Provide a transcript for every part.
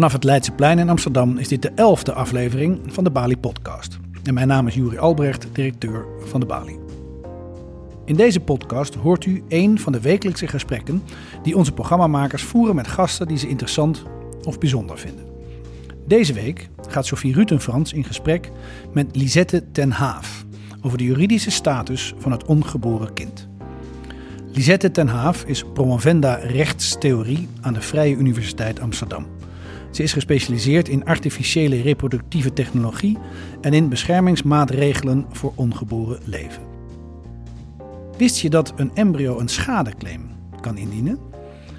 Vanaf het Leidseplein in Amsterdam is dit de elfde aflevering van de Bali Podcast. En mijn naam is Juri Albrecht, directeur van de Bali. In deze podcast hoort u een van de wekelijkse gesprekken die onze programmamakers voeren met gasten die ze interessant of bijzonder vinden. Deze week gaat Sophie Rutenfrans in gesprek met Lisette ten Haaf over de juridische status van het ongeboren kind. Lisette ten Haaf is promovenda rechtstheorie aan de Vrije Universiteit Amsterdam. Ze is gespecialiseerd in artificiële reproductieve technologie en in beschermingsmaatregelen voor ongeboren leven. Wist je dat een embryo een schadeclaim kan indienen?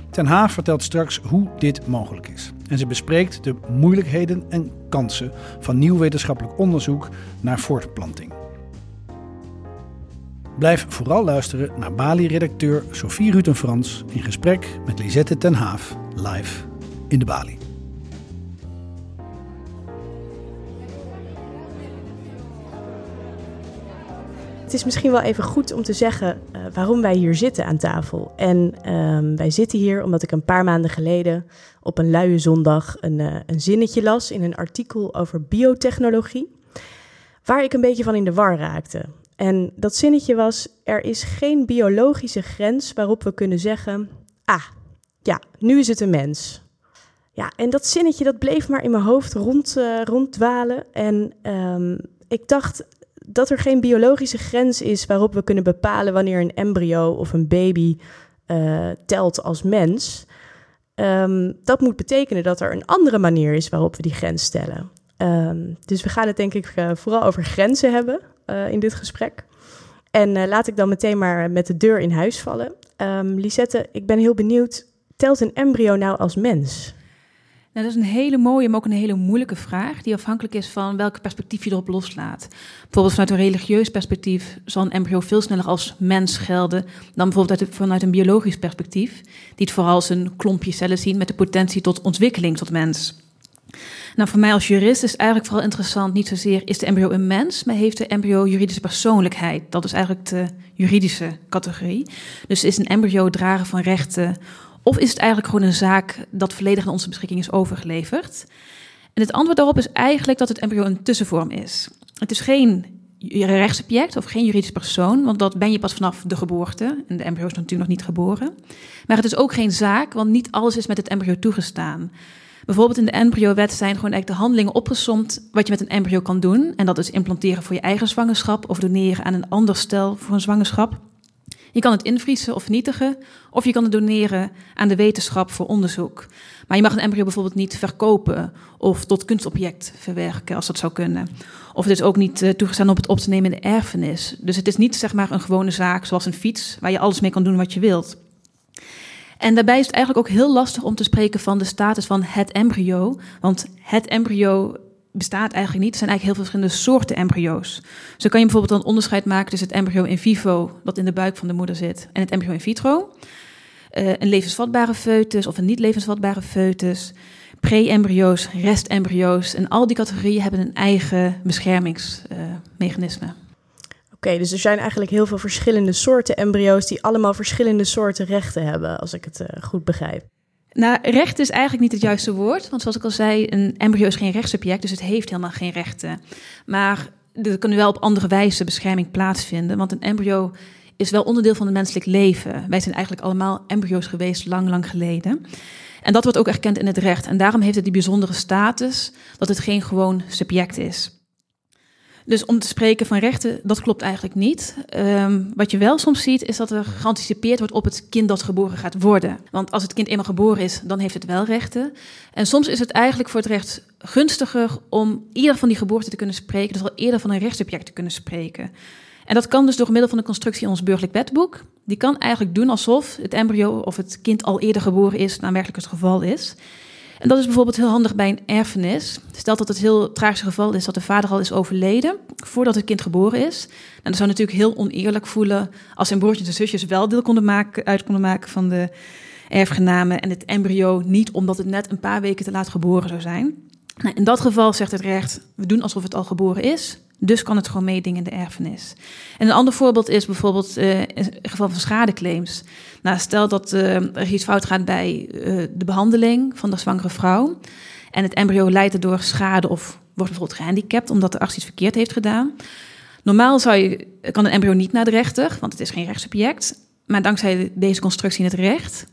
Ten Haaf vertelt straks hoe dit mogelijk is. En ze bespreekt de moeilijkheden en kansen van nieuw wetenschappelijk onderzoek naar voortplanting. Blijf vooral luisteren naar Bali-redacteur Sophie Rutenfrans in gesprek met Lisette ten Haaf live in de Bali. Het is misschien wel even goed om te zeggen uh, waarom wij hier zitten aan tafel. En uh, wij zitten hier omdat ik een paar maanden geleden op een luie zondag een, uh, een zinnetje las in een artikel over biotechnologie. Waar ik een beetje van in de war raakte. En dat zinnetje was: Er is geen biologische grens waarop we kunnen zeggen: Ah, ja, nu is het een mens. Ja, en dat zinnetje dat bleef maar in mijn hoofd rond, uh, ronddwalen. En um, ik dacht dat er geen biologische grens is waarop we kunnen bepalen wanneer een embryo of een baby uh, telt als mens. Um, dat moet betekenen dat er een andere manier is waarop we die grens stellen. Um, dus we gaan het denk ik uh, vooral over grenzen hebben uh, in dit gesprek. En laat ik dan meteen maar met de deur in huis vallen. Um, Lisette, ik ben heel benieuwd, telt een embryo nou als mens? Nou, dat is een hele mooie, maar ook een hele moeilijke vraag, die afhankelijk is van welk perspectief je erop loslaat. Bijvoorbeeld vanuit een religieus perspectief zal een embryo veel sneller als mens gelden dan bijvoorbeeld uit, vanuit een biologisch perspectief, die het vooral als een klompje cellen zien met de potentie tot ontwikkeling tot mens. Nou, voor mij als jurist is eigenlijk vooral interessant niet zozeer is de embryo een mens, maar heeft de embryo juridische persoonlijkheid. Dat is eigenlijk de juridische categorie. Dus is een embryo drager van rechten of is het eigenlijk gewoon een zaak dat volledig aan onze beschikking is overgeleverd? En het antwoord daarop is eigenlijk dat het embryo een tussenvorm is. Het is geen rechtssubject of geen juridisch persoon, want dat ben je pas vanaf de geboorte. En de embryo is natuurlijk nog niet geboren. Maar het is ook geen zaak, want niet alles is met het embryo toegestaan. Bijvoorbeeld in de embryowet zijn gewoon de handelingen opgesomd wat je met een embryo kan doen. En dat is implanteren voor je eigen zwangerschap of doneren aan een ander stel voor een zwangerschap. Je kan het invriezen of vernietigen, of je kan het doneren aan de wetenschap voor onderzoek. Maar je mag een embryo bijvoorbeeld niet verkopen of tot kunstobject verwerken, als dat zou kunnen. Of het is ook niet uh, toegestaan om het op te nemen in de erfenis. Dus het is niet zeg maar een gewone zaak zoals een fiets, waar je alles mee kan doen wat je wilt. En daarbij is het eigenlijk ook heel lastig om te spreken van de status van het embryo. Want het embryo bestaat eigenlijk niet. Er zijn eigenlijk heel veel verschillende soorten embryo's. Zo kan je bijvoorbeeld een onderscheid maken tussen het embryo in vivo, dat in de buik van de moeder zit, en het embryo in vitro. Uh, een levensvatbare foetus of een niet levensvatbare foetus. Pre-embryo's, restembryo's. En al die categorieën hebben een eigen beschermingsmechanisme. Oké, dus er zijn eigenlijk heel veel verschillende soorten embryo's die allemaal verschillende soorten rechten hebben, als ik het uh, goed begrijp. Nou, recht is eigenlijk niet het juiste woord. Want zoals ik al zei, een embryo is geen rechtssubject, dus het heeft helemaal geen rechten. Maar er kan wel op andere wijze bescherming plaatsvinden. Want een embryo is wel onderdeel van het menselijk leven. Wij zijn eigenlijk allemaal embryo's geweest, lang, lang geleden. En dat wordt ook erkend in het recht. En daarom heeft het die bijzondere status dat het geen gewoon subject is. Dus om te spreken van rechten, dat klopt eigenlijk niet. Um, wat je wel soms ziet, is dat er geanticipeerd wordt op het kind dat geboren gaat worden. Want als het kind eenmaal geboren is, dan heeft het wel rechten. En soms is het eigenlijk voor het recht gunstiger om eerder van die geboorte te kunnen spreken, dus al eerder van een rechtssubject te kunnen spreken. En dat kan dus door middel van een constructie in ons burgerlijk wetboek. Die kan eigenlijk doen alsof het embryo of het kind al eerder geboren is, dan werkelijk het geval is. En dat is bijvoorbeeld heel handig bij een erfenis. Stel dat het heel tragische geval is dat de vader al is overleden voordat het kind geboren is. En dat zou natuurlijk heel oneerlijk voelen als zijn broertjes en zusjes wel deel konden maken, uit konden maken van de erfgenamen en het embryo niet, omdat het net een paar weken te laat geboren zou zijn. Nou, in dat geval zegt het recht, we doen alsof het al geboren is. Dus kan het gewoon meedingen in de erfenis. En een ander voorbeeld is bijvoorbeeld uh, in het geval van schadeclaims. Nou, stel dat uh, er iets fout gaat bij uh, de behandeling van de zwangere vrouw. En het embryo leidt erdoor schade of wordt bijvoorbeeld gehandicapt omdat de arts iets verkeerd heeft gedaan. Normaal zou je, kan een embryo niet naar de rechter, want het is geen rechtssubject. Maar dankzij deze constructie in het recht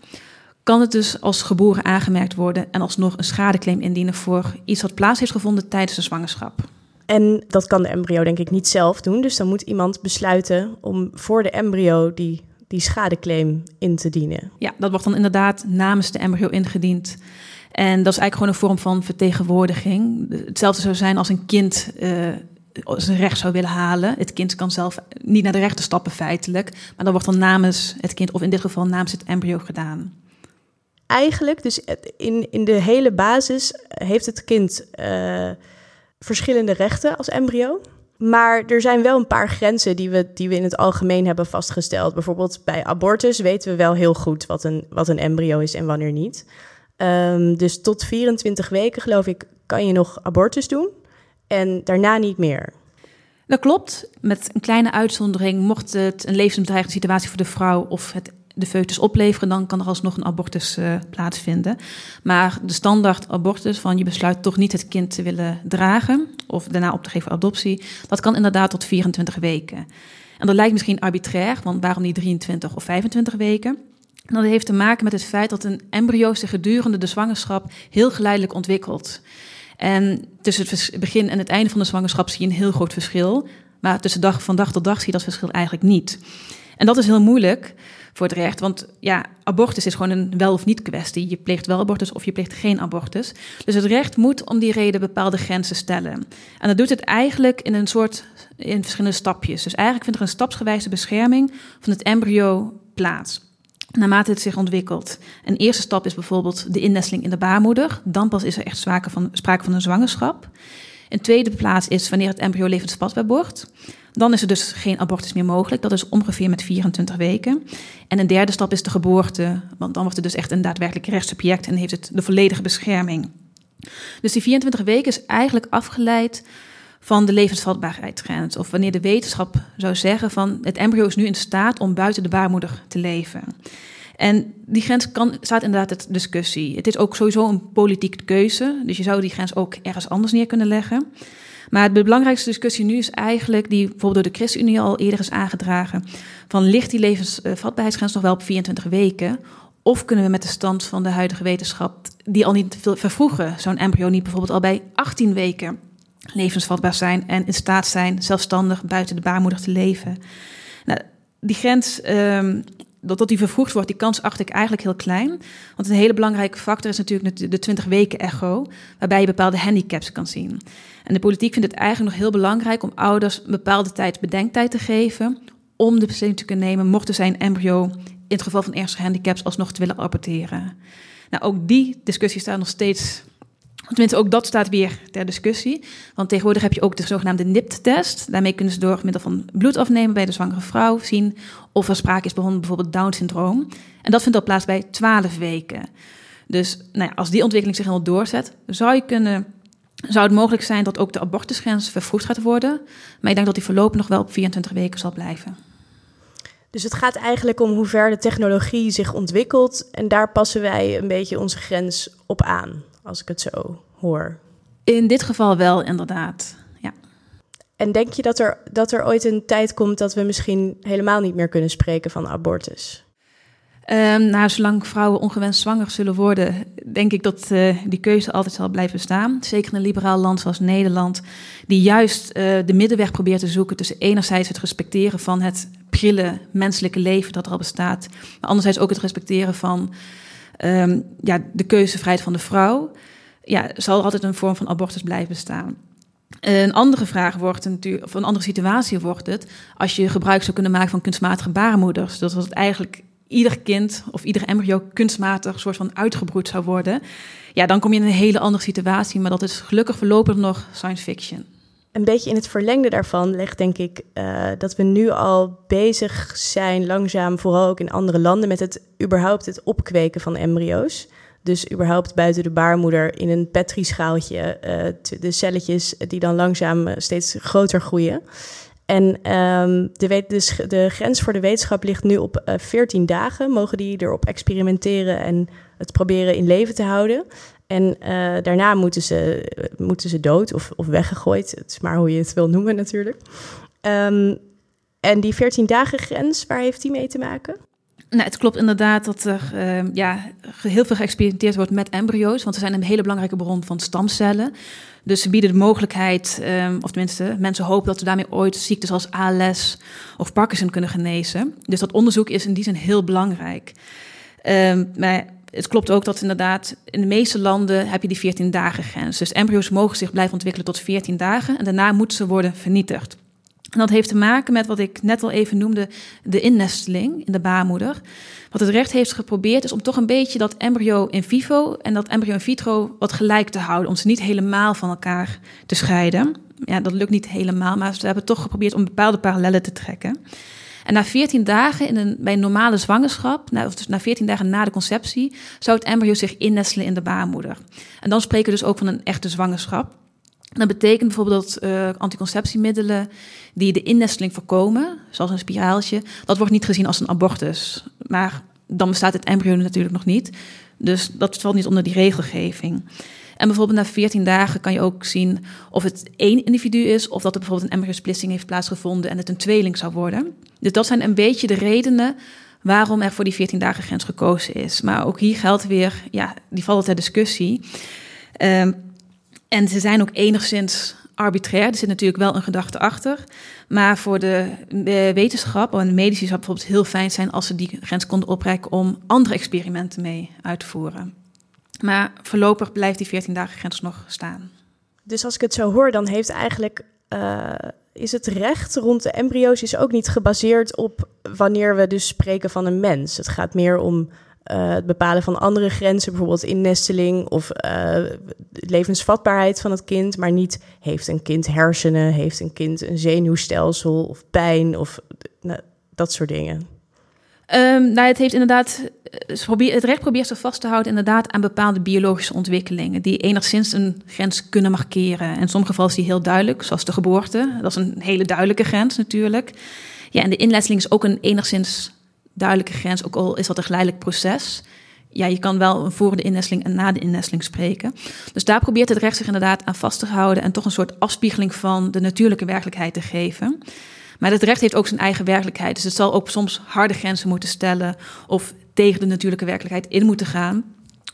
kan het dus als geboren aangemerkt worden en alsnog een schadeclaim indienen voor iets wat plaats heeft gevonden tijdens de zwangerschap. En dat kan de embryo denk ik niet zelf doen. Dus dan moet iemand besluiten om voor de embryo die, die schadeclaim in te dienen. Ja, dat wordt dan inderdaad namens de embryo ingediend. En dat is eigenlijk gewoon een vorm van vertegenwoordiging. Hetzelfde zou zijn als een kind uh, zijn recht zou willen halen. Het kind kan zelf niet naar de rechter stappen feitelijk. Maar dan wordt dan namens het kind, of in dit geval namens het embryo gedaan. Eigenlijk, dus in, in de hele basis heeft het kind... Uh, verschillende rechten als embryo. Maar er zijn wel een paar grenzen die we, die we in het algemeen hebben vastgesteld. Bijvoorbeeld bij abortus weten we wel heel goed wat een, wat een embryo is en wanneer niet. Um, dus tot 24 weken, geloof ik, kan je nog abortus doen. En daarna niet meer. Dat klopt. Met een kleine uitzondering, mocht het een levensbedreigende situatie voor de vrouw of het de foetus opleveren, dan kan er alsnog een abortus uh, plaatsvinden. Maar de standaard abortus van je besluit toch niet het kind te willen dragen of daarna op te geven adoptie, dat kan inderdaad tot 24 weken. En dat lijkt misschien arbitrair, want waarom niet 23 of 25 weken? En dat heeft te maken met het feit dat een embryo zich gedurende de zwangerschap heel geleidelijk ontwikkelt. En tussen het begin en het einde van de zwangerschap zie je een heel groot verschil. Maar tussen dag, van dag tot dag zie je dat verschil eigenlijk niet. En dat is heel moeilijk, voor het recht. Want ja, abortus is gewoon een wel of niet kwestie. Je pleegt wel abortus of je pleegt geen abortus. Dus het recht moet om die reden bepaalde grenzen stellen. En dat doet het eigenlijk in een soort in verschillende stapjes. Dus eigenlijk vindt er een stapsgewijze bescherming van het embryo plaats. Naarmate het zich ontwikkelt. Een eerste stap is bijvoorbeeld de innesteling in de baarmoeder. Dan pas is er echt sprake van, sprake van een zwangerschap. Een tweede plaats is wanneer het embryo levensvatbaar wordt. Dan is er dus geen abortus meer mogelijk. Dat is ongeveer met 24 weken. En een derde stap is de geboorte. Want dan wordt het dus echt een daadwerkelijk rechtssubject en heeft het de volledige bescherming. Dus die 24 weken is eigenlijk afgeleid van de levensvatbaarheidsgrens. Of wanneer de wetenschap zou zeggen van het embryo is nu in staat om buiten de baarmoeder te leven. En die grens kan, staat inderdaad het discussie. Het is ook sowieso een politieke keuze. Dus je zou die grens ook ergens anders neer kunnen leggen. Maar de belangrijkste discussie nu is eigenlijk, die bijvoorbeeld door de ChristenUnie al eerder is aangedragen, van ligt die levensvatbaarheidsgrens nog wel op 24 weken? Of kunnen we met de stand van de huidige wetenschap, die al niet veel vervroegen, zo'n embryo niet bijvoorbeeld al bij 18 weken levensvatbaar zijn en in staat zijn zelfstandig buiten de baarmoeder te leven? Nou, die grens um, dat, dat die vervroegd wordt, die kans acht ik eigenlijk heel klein. Want een hele belangrijke factor is natuurlijk de 20 weken echo, waarbij je bepaalde handicaps kan zien. En de politiek vindt het eigenlijk nog heel belangrijk om ouders een bepaalde tijd bedenktijd te geven om de beslissing te kunnen nemen, mochten zijn embryo in het geval van ernstige handicaps alsnog te willen aborteren. Nou, ook die discussie staat nog steeds Tenminste, ook dat staat weer ter discussie. Want tegenwoordig heb je ook de zogenaamde NIPT-test. Daarmee kunnen ze door middel van bloed afnemen bij de zwangere vrouw zien of er sprake is van bijvoorbeeld Down-syndroom. En dat vindt al plaats bij 12 weken. Dus nou ja, als die ontwikkeling zich helemaal doorzet, zou, je kunnen, zou het mogelijk zijn dat ook de abortusgrens vervroegd gaat worden. Maar ik denk dat die voorlopig nog wel op 24 weken zal blijven. Dus het gaat eigenlijk om hoe ver de technologie zich ontwikkelt. En daar passen wij een beetje onze grens op aan als ik het zo hoor. In dit geval wel, inderdaad. Ja. En denk je dat er, dat er ooit een tijd komt dat we misschien helemaal niet meer kunnen spreken van abortus? Um, nou, zolang vrouwen ongewenst zwanger zullen worden, denk ik dat uh, die keuze altijd zal blijven staan. Zeker in een liberaal land zoals Nederland, die juist uh, de middenweg probeert te zoeken tussen enerzijds het respecteren van het prille menselijke leven dat er al bestaat, maar anderzijds ook het respecteren van um, ja, de keuzevrijheid van de vrouw, ja, zal altijd een vorm van abortus blijven bestaan. Een andere vraag wordt natuurlijk, of een andere situatie wordt het, als je gebruik zou kunnen maken van kunstmatige baarmoeders. Dat het eigenlijk ieder kind of ieder embryo kunstmatig soort van uitgebroed zou worden. Ja, dan kom je in een hele andere situatie, maar dat is gelukkig voorlopig nog science fiction een beetje in het verlengde daarvan legt denk ik uh, dat we nu al bezig zijn, langzaam, vooral ook in andere landen, met het überhaupt het opkweken van embryo's. Dus überhaupt buiten de baarmoeder in een petrischaaltje uh, de celletjes die dan langzaam eh, steeds groter groeien. En um, de, de, de, grens voor de wetenschap ligt nu op uh, 14 dagen. Mogen die erop experimenteren en het proberen in leven te houden. En daarna moeten ze, moeten ze dood of, of weggegooid. Het is maar hoe je het wil noemen natuurlijk. Ehm, en die 14 dagen grens, waar heeft die mee te maken? Nou, het klopt inderdaad dat er uh, ja, heel veel geëxperimenteerd wordt met embryo's, want ze zijn een hele belangrijke bron van stamcellen. Dus ze bieden de mogelijkheid, um, of tenminste, mensen hopen dat we daarmee ooit ziektes als ALS of Parkinson kunnen genezen. Dus dat onderzoek is in die zin heel belangrijk. Maar het klopt ook dat inderdaad in de meeste landen heb je die 14 dagen grens. Dus embryo's mogen zich blijven ontwikkelen tot 14 dagen en daarna moeten ze worden vernietigd. En dat heeft te maken met wat ik net al even noemde, de innesteling in de baarmoeder. Wat het recht heeft geprobeerd is om toch een beetje dat embryo in vivo en dat embryo in vitro wat gelijk te houden. Om ze niet helemaal van elkaar te scheiden. Ja, dat lukt niet helemaal, maar ze hebben toch geprobeerd om bepaalde parallellen te trekken. En na 14 dagen in een, bij een normale zwangerschap, of dus na 14 dagen na de conceptie, zou het embryo zich innestelen in de baarmoeder. En dan spreken we dus ook van een echte zwangerschap. Dat betekent bijvoorbeeld dat uh, anticonceptiemiddelen die de innesteling voorkomen, zoals een spiraaltje, dat wordt niet gezien als een abortus. Maar dan bestaat het embryo natuurlijk nog niet. Dus dat valt niet onder die regelgeving. En bijvoorbeeld na 14 dagen kan je ook zien of het één individu is, of dat er bijvoorbeeld een embryosplitsing heeft plaatsgevonden en het een tweeling zou worden. Dus dat zijn een beetje de redenen waarom er voor die 14 dagen grens gekozen is. Maar ook hier geldt weer, ja, die valt ter discussie. Um, en ze zijn ook enigszins arbitrair. Er zit natuurlijk wel een gedachte achter. Maar voor de, wetenschap en de medici zou het bijvoorbeeld heel fijn zijn als ze die grens konden opreiken om andere experimenten mee uit te voeren. Maar voorlopig blijft die 14 dagen grens nog staan. Dus als ik het zo hoor, dan heeft eigenlijk uh, is het recht rond de embryo's is ook niet gebaseerd op wanneer we dus spreken van een mens. Het gaat meer om uh, het bepalen van andere grenzen, bijvoorbeeld innesteling of uh, levensvatbaarheid van het kind, maar niet heeft een kind hersenen, heeft een kind een zenuwstelsel of pijn of nou, dat soort dingen. Um, nou, het heeft inderdaad, het recht probeert zich vast te houden inderdaad aan bepaalde biologische ontwikkelingen die enigszins een grens kunnen markeren. In sommige gevallen is die heel duidelijk, zoals de geboorte. Dat is een hele duidelijke grens natuurlijk. Ja, en de inletseling is ook een enigszins duidelijke grens, ook al is dat een geleidelijk proces. Ja, je kan wel voor de innesteling en na de innesteling spreken. Dus daar probeert het recht zich inderdaad aan vast te houden en toch een soort afspiegeling van de natuurlijke werkelijkheid te geven. Maar het recht heeft ook zijn eigen werkelijkheid. Dus het zal ook soms harde grenzen moeten stellen of tegen de natuurlijke werkelijkheid in moeten gaan.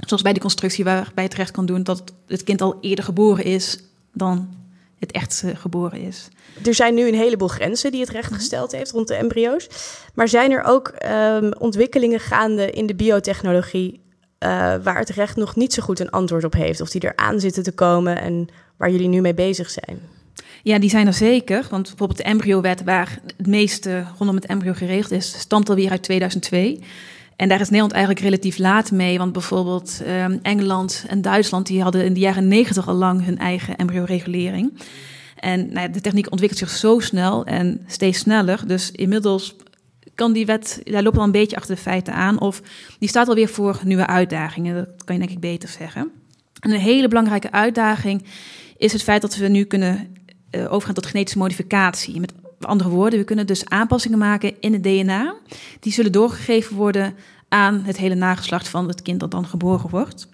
Zoals bij de constructie waarbij het recht kan doen dat het kind al eerder geboren is dan het echt geboren is. Er zijn nu een heleboel grenzen die het recht mhm. gesteld heeft rond de embryo's. Maar zijn er ook um, ontwikkelingen gaande in de biotechnologie uh, waar het recht nog niet zo goed een antwoord op heeft? Of die er aan zitten te komen en waar jullie nu mee bezig zijn? Ja, die zijn er zeker. Want bijvoorbeeld de embryowet, waar het meeste rondom het embryo geregeld is, stamt alweer uit 2002. En daar is Nederland eigenlijk relatief laat mee. Want bijvoorbeeld um, Engeland en Duitsland die hadden in de jaren negentig al lang hun eigen embryoregulering. En nou ja, de techniek ontwikkelt zich zo snel en steeds sneller. Dus inmiddels kan die wet, daar loopt al een beetje achter de feiten aan. Of die staat alweer voor nieuwe uitdagingen. Dat kan je denk ik beter zeggen. En een hele belangrijke uitdaging is het feit dat we nu kunnen overgaan tot genetische modificatie. Met andere woorden, we kunnen dus aanpassingen maken in het DNA. Die zullen doorgegeven worden aan het hele nageslacht van het kind dat dan geboren wordt.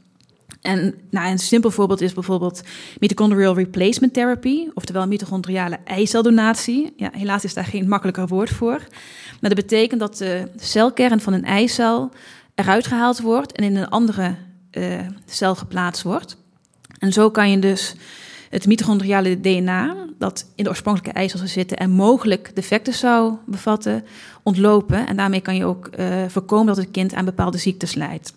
En nou, een simpel voorbeeld is bijvoorbeeld mitochondrial replacement therapy, oftewel mitochondriale eiceldonatie. Ja, helaas is daar geen makkelijker woord voor. Maar dat betekent dat de celkern van een eicel eruit gehaald wordt en in een andere uh, cel geplaatst wordt. En zo kan je dus het mitochondriale DNA, dat in de oorspronkelijke eicels zitten en mogelijk defecten zou bevatten, ontlopen. En daarmee kan je ook uh, voorkomen dat het kind aan bepaalde ziektes leidt.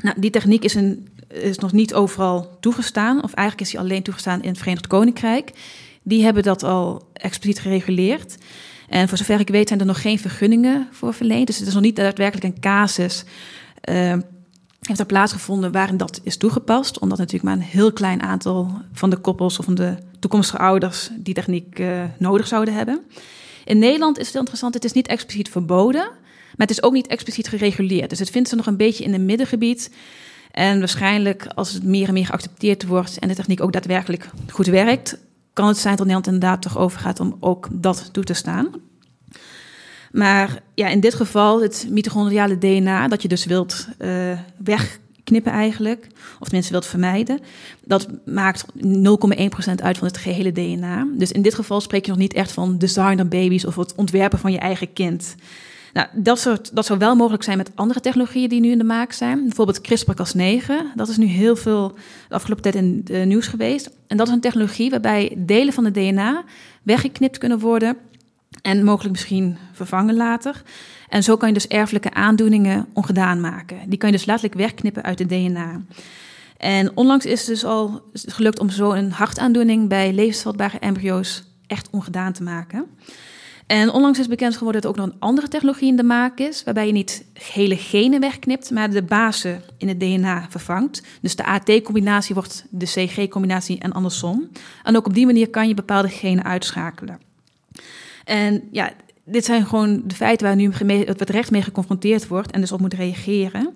Nou, die techniek is, een, is nog niet overal toegestaan, of eigenlijk is die alleen toegestaan in het Verenigd Koninkrijk. Die hebben dat al expliciet gereguleerd. En voor zover ik weet zijn er nog geen vergunningen voor verleend. Dus het is nog niet daadwerkelijk een casus. Uh, heeft er plaatsgevonden waarin dat is toegepast. Omdat natuurlijk maar een heel klein aantal van de koppels of van de toekomstige ouders die techniek uh, nodig zouden hebben. In Nederland is het interessant, het is niet expliciet verboden. Maar het is ook niet expliciet gereguleerd. Dus het vindt ze nog een beetje in een middengebied. En waarschijnlijk als het meer en meer geaccepteerd wordt en de techniek ook daadwerkelijk goed werkt, kan het zijn dat Nederland inderdaad toch overgaat om ook dat toe te staan. Maar ja, in dit geval het mitochondriale DNA, dat je dus wilt weg wegknippen eigenlijk, of tenminste wilt vermijden, dat maakt 0,1% uit van het gehele DNA. Dus in dit geval spreek je nog niet echt van designer baby's of het ontwerpen van je eigen kind. Nou, dat, soort, dat zou wel mogelijk zijn met andere technologieën die nu in de maak zijn. Bijvoorbeeld CRISPR-Cas9. Dat is nu heel veel de afgelopen tijd in het nieuws geweest. En dat is een technologie waarbij delen van het DNA weggeknipt kunnen worden en mogelijk misschien vervangen later. En zo kan je dus erfelijke aandoeningen ongedaan maken. Die kan je dus letterlijk wegknippen uit het DNA. En onlangs is het dus al gelukt om zo een hartaandoening bij levensvatbare embryo's echt ongedaan te maken. En onlangs is bekend geworden dat er ook nog een andere technologie in de maak is, waarbij je niet hele genen wegknipt, maar de basen in het DNA vervangt. Dus de AT-combinatie wordt de CG-combinatie en andersom. En ook op die manier kan je bepaalde genen uitschakelen. En ja, dit zijn gewoon de feiten waar nu het recht mee geconfronteerd wordt en dus op moet reageren.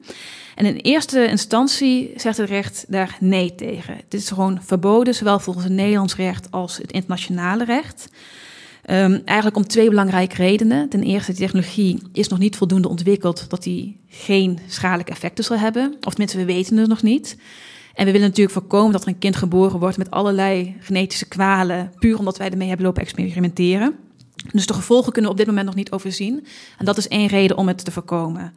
En in eerste instantie zegt het recht daar nee tegen. Het is gewoon verboden, zowel volgens het Nederlands recht als het internationale recht. Um, eigenlijk om twee belangrijke redenen. Ten eerste, de technologie is nog niet voldoende ontwikkeld dat die geen schadelijke effecten zal hebben. Of tenminste, we weten het nog niet. En we willen natuurlijk voorkomen dat er een kind geboren wordt met allerlei genetische kwalen, puur omdat wij ermee hebben lopen experimenteren. Dus de gevolgen kunnen we op dit moment nog niet overzien. En dat is één reden om het te voorkomen.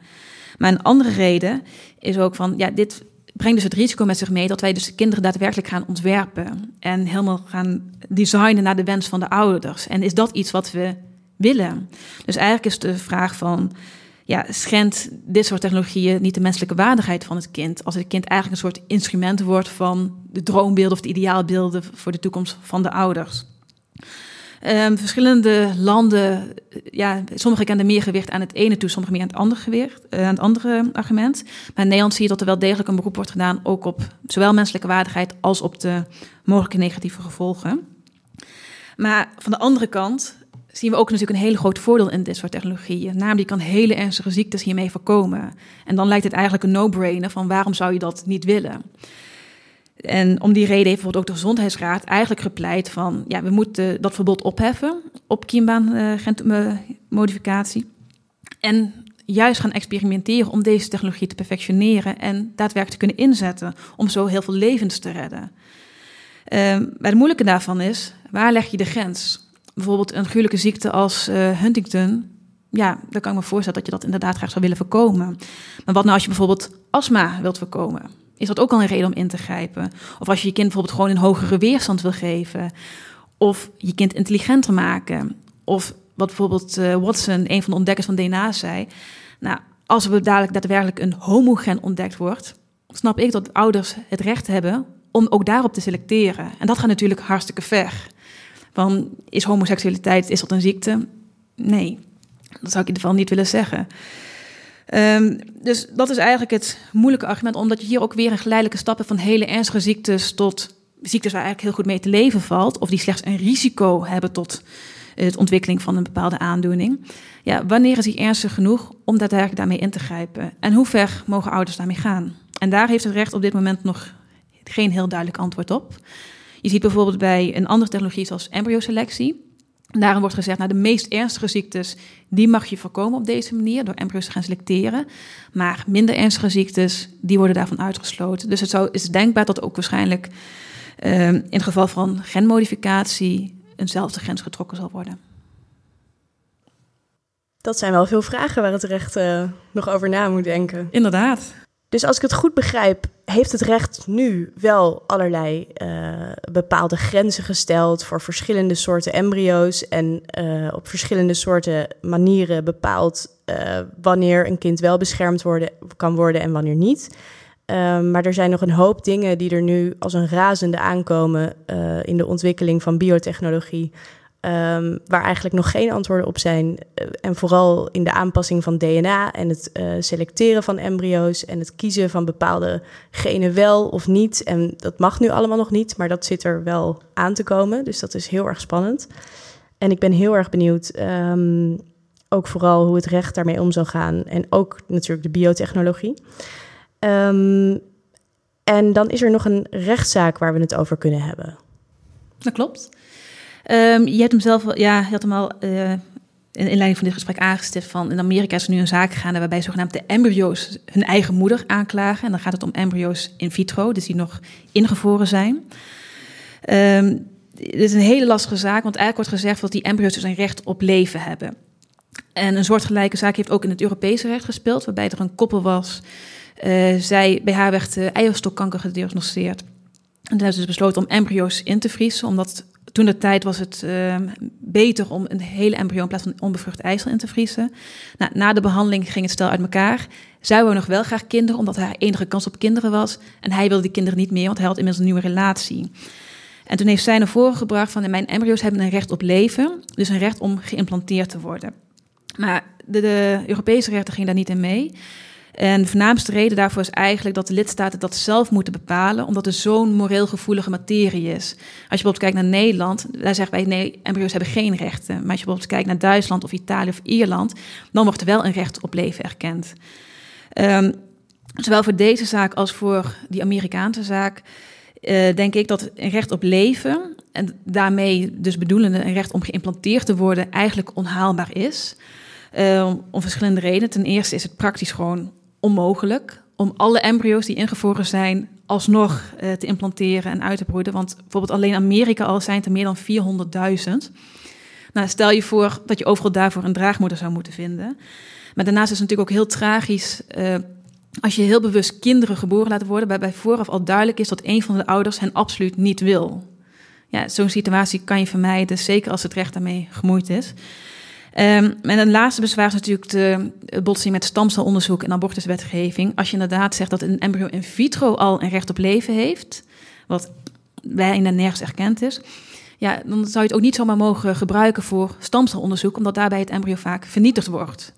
Maar een andere reden is ook van, ja, dit brengt dus het risico met zich mee dat wij dus de kinderen daadwerkelijk gaan ontwerpen en helemaal gaan designen naar de wens van de ouders. En is dat iets wat we willen? Dus eigenlijk is de vraag van, ja, schendt dit soort technologieën niet de menselijke waardigheid van het kind? Als het kind eigenlijk een soort instrument wordt van de droombeelden of de ideaalbeelden voor de toekomst van de ouders. Um, verschillende landen, ja, sommige kennen meer gewicht aan het ene toe, sommige meer aan het andere gewicht, uh, aan het andere argument. Maar in Nederland zie je dat er wel degelijk een beroep wordt gedaan, ook op zowel menselijke waardigheid als op de mogelijke negatieve gevolgen. Maar van de andere kant zien we ook natuurlijk een hele groot voordeel in dit soort technologieën. Namelijk, je kan hele ernstige ziektes hiermee voorkomen. En dan lijkt het eigenlijk een no-brainer van waarom zou je dat niet willen? En om die reden heeft bijvoorbeeld ook de Gezondheidsraad eigenlijk gepleit van... ja, we moeten dat verbod opheffen op kiembaanmodificatie. en juist gaan experimenteren om deze technologie te perfectioneren... en daadwerkelijk te kunnen inzetten om zo heel veel levens te redden. Um, maar het moeilijke daarvan is, waar leg je de grens? Bijvoorbeeld een gruwelijke ziekte als uh, Huntington... ja, dan kan ik me voorstellen dat je dat inderdaad graag zou willen voorkomen. Maar wat nou als je bijvoorbeeld astma wilt voorkomen is dat ook al een reden om in te grijpen. Of als je je kind bijvoorbeeld gewoon een hogere weerstand wil geven. Of je kind intelligenter maken. Of wat bijvoorbeeld uh, Watson, een van de ontdekkers van DNA, zei. Nou, als er dadelijk daadwerkelijk een homogen ontdekt wordt, snap ik dat ouders het recht hebben om ook daarop te selecteren. En dat gaat natuurlijk hartstikke ver. Van, is homoseksualiteit, is dat een ziekte? Nee, dat zou ik in ieder geval niet willen zeggen. Um, dus dat is eigenlijk het moeilijke argument, omdat je hier ook weer een geleidelijke stap hebt van hele ernstige ziektes tot ziektes waar eigenlijk heel goed mee te leven valt, of die slechts een risico hebben tot het ontwikkeling van een bepaalde aandoening. Ja, wanneer is die ernstig genoeg om daadwerkelijk daarmee in te grijpen? En hoe ver mogen ouders daarmee gaan? En daar heeft het recht op dit moment nog geen heel duidelijk antwoord op. Je ziet bijvoorbeeld bij een andere technologie zoals embryoselectie Daarom wordt gezegd, nou, de meest ernstige ziektes, die mag je voorkomen op deze manier, door embryo's te gaan selecteren. Maar minder ernstige ziektes, die worden daarvan uitgesloten. Dus het zou, is denkbaar dat ook waarschijnlijk uh, in het geval van genmodificatie eenzelfde grens getrokken zal worden. Dat zijn wel veel vragen waar het recht uh, nog over na moet denken. Inderdaad. Dus als ik het goed begrijp, heeft het recht nu wel allerlei uh, bepaalde grenzen gesteld voor verschillende soorten embryo's en uh, op verschillende soorten manieren bepaald uh, wanneer een kind wel beschermd worden, kan worden en wanneer niet. maar er zijn nog een hoop dingen die er nu als een razende aankomen in de ontwikkeling van biotechnologie, Um, waar eigenlijk nog geen antwoorden op zijn. Uh, en vooral in de aanpassing van DNA en het uh, selecteren van embryo's en het kiezen van bepaalde genen wel of niet. En dat mag nu allemaal nog niet, maar dat zit er wel aan te komen. Dus dat is heel erg spannend. En ik ben heel erg benieuwd, um, ook vooral hoe het recht daarmee om zal gaan. En ook natuurlijk de biotechnologie. Um, en dan is er nog een rechtszaak waar we het over kunnen hebben. Dat klopt. Um, je hebt hem zelf, ja, je had hem al uh, in inleiding van dit gesprek aangestipt van in Amerika is er nu een zaak gaande waarbij zogenaamde embryo's hun eigen moeder aanklagen. En dan gaat het om embryo's in vitro, dus die nog ingevroren zijn. Um, dit is een hele lastige zaak, want eigenlijk wordt gezegd dat die embryo's dus een recht op leven hebben. En een soortgelijke zaak heeft ook in het Europese recht gespeeld, waarbij er een koppel was. Uh, zij, bij haar werd uh, eierstokkanker gediagnosticeerd. En hebben ze dus besloten om embryo's in te vriezen, omdat toen de tijd was het uh, beter om een hele embryo in plaats van onbevrucht ijzer in te vriezen. Nou, na de behandeling ging het stel uit elkaar. Zij wou nog wel graag kinderen, omdat haar enige kans op kinderen was. En hij wilde die kinderen niet meer, want hij had inmiddels een nieuwe relatie. En toen heeft zij naar voren gebracht van mijn embryo's hebben een recht op leven, dus een recht om geïmplanteerd te worden. Maar de, de Europese rechter ging daar niet in mee. En de voornaamste reden daarvoor is eigenlijk dat de lidstaten dat zelf moeten bepalen, omdat het zo'n moreel gevoelige materie is. Als je bijvoorbeeld kijkt naar Nederland, daar zeggen wij nee, embryo's hebben geen rechten. Maar als je bijvoorbeeld kijkt naar Duitsland of Italië of Ierland, dan wordt er wel een recht op leven erkend. Um, zowel voor deze zaak als voor die Amerikaanse zaak uh, denk ik dat een recht op leven en daarmee dus bedoelende een recht om geïmplanteerd te worden eigenlijk onhaalbaar is. Uh, om verschillende redenen. Ten eerste is het praktisch gewoon onmogelijk om alle embryo's die ingevroren zijn alsnog uh, te implanteren en uit te broeden. Want bijvoorbeeld alleen Amerika al zijn er meer dan 400.000. Nou, stel je voor dat je overal daarvoor een draagmoeder zou moeten vinden. Maar daarnaast is het natuurlijk ook heel tragisch uh, als je heel bewust kinderen geboren laat worden, waarbij vooraf al duidelijk is dat een van de ouders hen absoluut niet wil. Ja, zo'n situatie kan je vermijden, zeker als het recht daarmee gemoeid is. Um, en een laatste bezwaar is natuurlijk de botsing met stamcelonderzoek en abortuswetgeving. Als je inderdaad zegt dat een embryo in vitro al een recht op leven heeft, wat bijna nergens erkend is, ja, dan zou je het ook niet zomaar mogen gebruiken voor stamcelonderzoek, omdat daarbij het embryo vaak vernietigd wordt.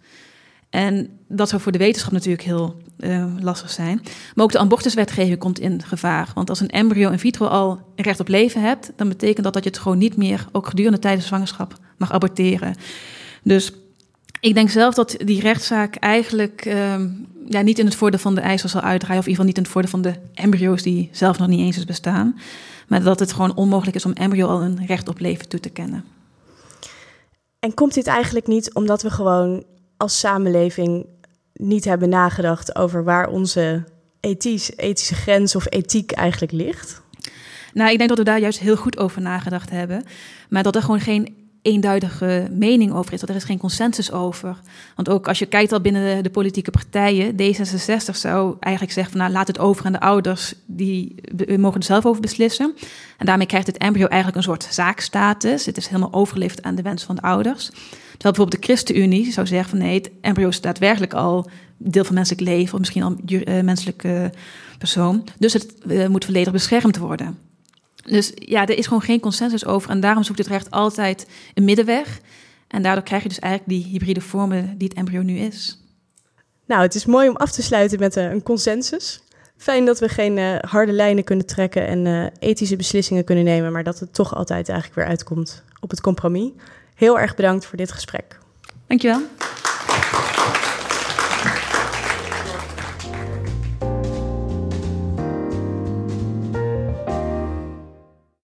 En dat zou voor de wetenschap natuurlijk heel uh, lastig zijn. Maar ook de abortuswetgeving komt in gevaar. Want als een embryo in vitro al een recht op leven hebt, dan betekent dat dat je het gewoon niet meer, ook gedurende tijdens de zwangerschap, mag aborteren. Dus ik denk zelf dat die rechtszaak eigenlijk uh, ja, niet in het voordeel van de ijzer zal uitdraaien, of in ieder geval niet in het voordeel van de embryo's die zelf nog niet eens is bestaan. Maar dat het gewoon onmogelijk is om embryo al een recht op leven toe te kennen. En komt dit eigenlijk niet omdat we gewoon als samenleving niet hebben nagedacht over waar onze ethisch, ethische grens of ethiek eigenlijk ligt? Nou, ik denk dat we daar juist heel goed over nagedacht hebben. Maar dat er gewoon geen eenduidige mening over is. Dat er is geen consensus over. Want ook als je kijkt al binnen de, politieke partijen, D66 zou eigenlijk zeggen van nou laat het over aan de ouders, die mogen er zelf over beslissen. En daarmee krijgt het embryo eigenlijk een soort zaakstatus. Het is helemaal overgeleverd aan de wens van de ouders. Terwijl bijvoorbeeld de ChristenUnie zou zeggen van nee, het embryo is daadwerkelijk al deel van menselijk leven, of misschien al uh, menselijke persoon. Dus het uh, moet volledig beschermd worden. Dus ja, er is gewoon geen consensus over. En daarom zoekt het recht altijd een middenweg. En daardoor krijg je dus eigenlijk die hybride vormen die het embryo nu is. Nou, het is mooi om af te sluiten met uh, een consensus. Fijn dat we geen uh, harde lijnen kunnen trekken en uh, ethische beslissingen kunnen nemen, maar dat het toch altijd eigenlijk weer uitkomt op het compromis. Heel erg bedankt voor dit gesprek. Dankjewel.